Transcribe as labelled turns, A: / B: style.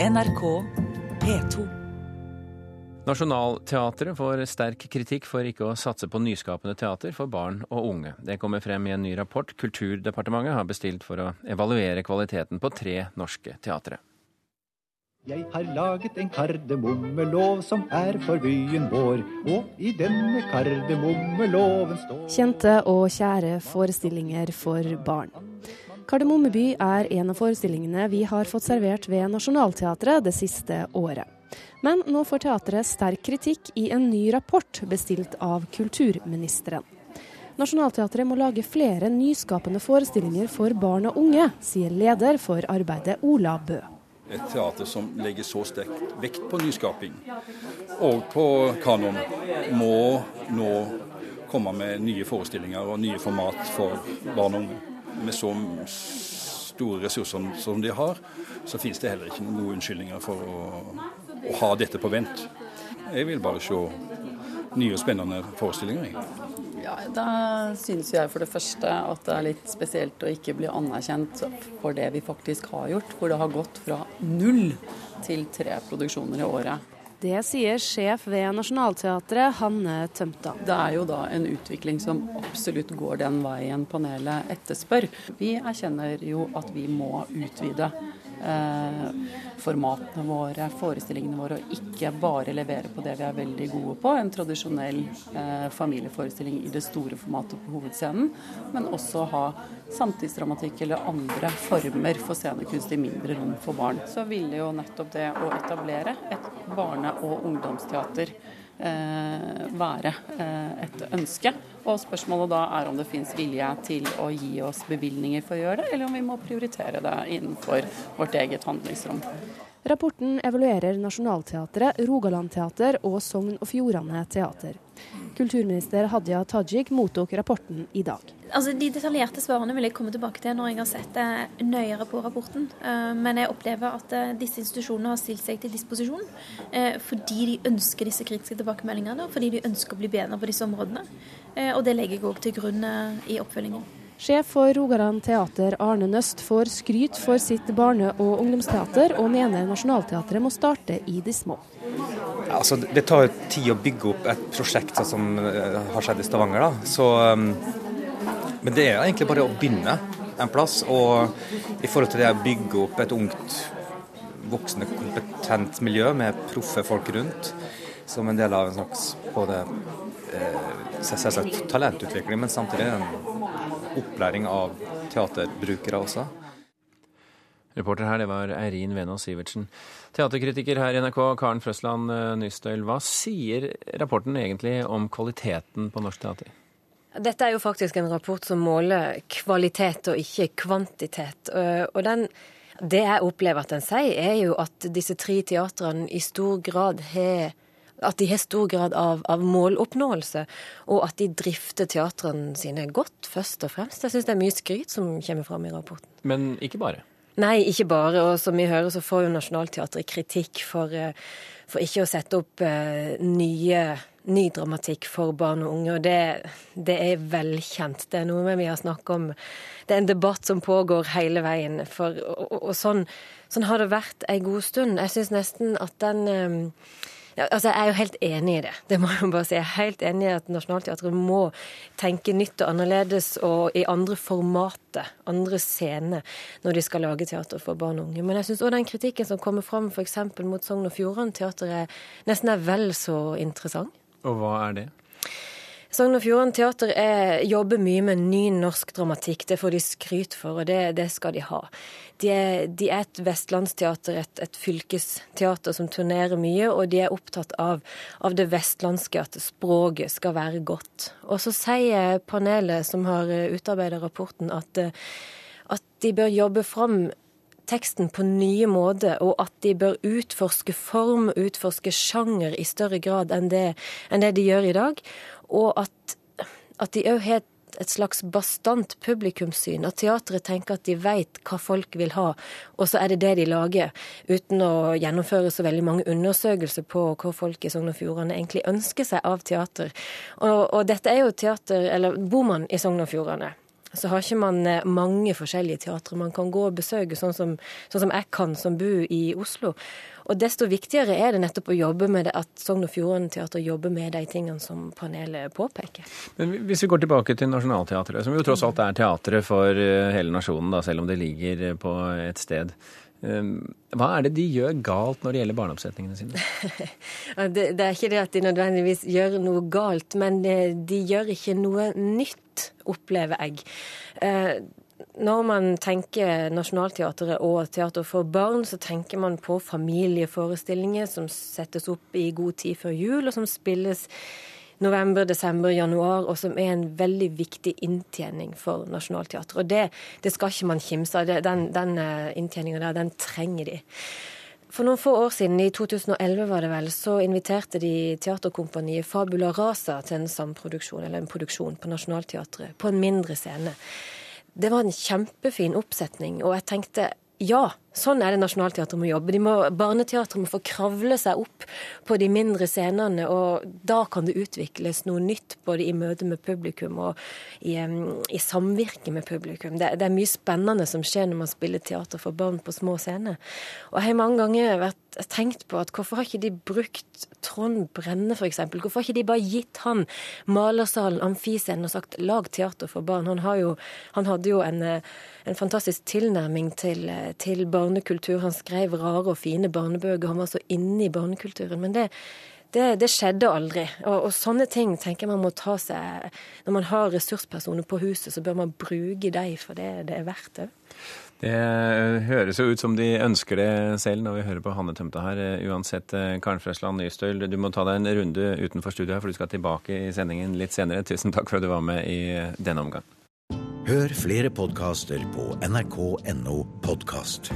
A: NRK P2.
B: Nationaltheatret får sterk kritikk for ikke å satse på nyskapende teater for barn og unge. Det kommer frem i en ny rapport Kulturdepartementet har bestilt for å evaluere kvaliteten på tre norske teatre.
C: Jeg har laget en kardemommelov som er for byen vår, og i denne kardemommeloven står
D: Kjente og kjære forestillinger for barn. Kardemommeby er en av forestillingene vi har fått servert ved Nationaltheatret det siste året. Men nå får teatret sterk kritikk i en ny rapport bestilt av kulturministeren. Nationaltheatret må lage flere nyskapende forestillinger for barn og unge, sier leder for arbeidet Ola Bø.
E: Et teater som legger så sterk vekt på nyskaping og på kanon, må nå komme med nye forestillinger og nye format for barn og unge. Med så store ressurser som de har, så finnes det heller ikke noen unnskyldninger for å, å ha dette på vent. Jeg vil bare se nye og spennende forestillinger.
F: Ja, Da synes jeg for det første at det er litt spesielt å ikke bli anerkjent for det vi faktisk har gjort. Hvor det har gått fra null til tre produksjoner i året.
D: Det sier sjef ved Nationaltheatret, Hanne Tømta.
F: Det er jo da en utvikling som absolutt går den veien panelet etterspør. Vi erkjenner jo at vi må utvide formatene våre, forestillingene våre, og ikke bare levere på det vi er veldig gode på, en tradisjonell eh, familieforestilling i det store formatet på hovedscenen, men også ha samtidsdramatikk eller andre former for scenekunst i mindre rom for barn. Så ville jo nettopp det å etablere et barne- og ungdomsteater eh, være eh, et ønske. Og spørsmålet da er om det finnes vilje til å gi oss bevilgninger for å gjøre det, eller om vi må prioritere det innenfor vårt eget handlingsrom.
D: Rapporten evaluerer Nationaltheatret, Rogaland Teater og Sogn og Fjordane Teater. Kulturminister Hadia Tajik mottok rapporten i dag.
G: Altså, De detaljerte svarene vil jeg komme tilbake til når jeg har sett det nøyere på rapporten. Eh, men jeg opplever at eh, disse institusjonene har stilt seg til disposisjon eh, fordi de ønsker disse kritiske tilbakemeldingene, og fordi de ønsker å bli bedre på disse områdene. Eh, og det legger jeg òg til grunn eh, i oppfølgingen.
D: Sjef for Rogaland Teater Arne Nøst får skryt for sitt barne- og ungdomsteater, og mener Nationaltheatret må starte i de små.
H: Altså, det tar jo tid å bygge opp et prosjekt sånn som eh, har skjedd i Stavanger. Da. Så, um, men det er egentlig bare å begynne en plass. Og i forhold til det å bygge opp et ungt, voksende, kompetent miljø med proffe folk rundt, som en del av en slags både eh, selvsagt talentutvikling, men samtidig en opplæring av teaterbrukere også.
B: Reporter her, det var Eirin Venås Sivertsen. Teaterkritiker her i NRK, Karen Frøsland eh, Nystøyl. Hva sier rapporten egentlig om kvaliteten på norsk teater?
I: Dette er jo faktisk en rapport som måler kvalitet og ikke kvantitet. Og den, det jeg opplever at den sier, er jo at disse tre teatrene i stor grad har at de har stor grad av, av, måloppnåelse, og at de drifter teatrene sine godt, først og fremst. Jeg syns det er mye skryt som kommer fram i rapporten.
B: Men ikke bare?
I: Nei, ikke bare. Og som vi hører, så får jo Nationaltheatret kritikk for, for, ikke å sette opp uh, nye, ny dramatikk for barn og unge. Og det, det er velkjent. Det er noe vi har snakket om. Det er en debatt som pågår hele veien. For, og, og, sånn, sånn, har det vært ei god stund. Jeg syns nesten at den um, ja, altså Jeg er jo helt enig i det. Det må Jeg bare si. Jeg er helt enig i at Nationaltheatret må tenke nytt og annerledes og i andre formater, andre scener, når de skal lage teater for barn og unge. Men jeg syns òg den kritikken som kommer fram f.eks. mot Sogn og Fjordane Teater, er nesten er vel så interessant.
B: Og hva er det?
I: Sogn og Fjordane Teater er, jobber mye med ny norsk dramatikk. Det får de skryt for, og det, det skal de ha. De er, de er et vestlandsteater, et, et, fylkesteater som turnerer mye, og de er opptatt av, av det vestlandske, at språket skal være godt. Og så sier panelet som har utarbeidet rapporten, at, at de bør jobbe fram teksten på nye måter, og at de bør utforske form, utforske sjanger i større grad enn det, enn det de gjør i dag. Og at, at de òg har et slags bastant publikumssyn. At teatret tenker at de veit hva folk vil ha, og så er det det de lager. Uten å gjennomføre så veldig mange undersøkelser på hva folk i Sogn og Fjordane egentlig ønsker seg av teater. Og, og dette er jo teater, eller Boman i Sogn og Fjordane, så har ikke man eh, mange forskjellige teatre man kan gå og besøke, sånn som, sånn som jeg kan som bor i Oslo. Og desto viktigere er det nettopp å jobbe med det, at Sogn og Fjordane Teater jobber med de tingene som panelet påpeker.
B: Men hvis vi går tilbake til Nationaltheatret, som jo tross alt er teatret for eh, hele nasjonen, da, selv om det ligger på et sted. Ehm, hva er det de gjør galt når det gjelder barneoppsetningene sine?
I: det, det, er ikke det at de nødvendigvis gjør noe galt, men de gjør ikke noe nytt, opplever jeg. Eh, når man tenker Nationaltheatret og teater for barn, så tenker man på familieforestillinger som settes opp i god tid før jul, og som spilles november, desember, januar, og som er en veldig viktig inntjening for Nationaltheatret. Og det, det, skal ikke man kimse av. Den, den eh, inntjeninga der, den trenger de. For noen få år siden, i 2011 var det vel, så inviterte de teaterkompaniet Fabula Rasa til en samproduksjon, eller en produksjon, på Nationaltheatret, på en mindre scene. Det var en kjempefin oppsetning, og jeg tenkte ja, Sånn er det Nationaltheatret må jobbe. Barneteatret må få kravle seg opp på de mindre scenene, og da kan det utvikles noe nytt både i møte med publikum og i, i samvirke med publikum. Det, det, er mye spennende som skjer når man spiller teater for barn på små scener. Og jeg har mange ganger vært, tenkt på at hvorfor har ikke de brukt Trond Brenne, f.eks.? Hvorfor har ikke de bare gitt han malersalen, amfiscenen, og sagt lag teater for barn? Han, jo, han hadde jo en, en fantastisk tilnærming til, til barn barnekultur. Han skrev rare og fine barnebøker. Han var så inne i barnekulturen. Men det, det, det skjedde aldri. Og, og, sånne ting tenker jeg man må ta seg Når man har ressurspersoner på huset, så bør man bruke dem, for det, det er verdt det.
B: Det høres jo ut som de ønsker det selv når vi hører på Hanne Tømta her. Uansett, Karen Frøsland Nystøl, du må ta deg en runde utenfor studio her, for du skal tilbake i sendingen litt senere. Tusen takk for at du var med i denne omgang.
J: Hør flere podkaster på nrk.no podkast.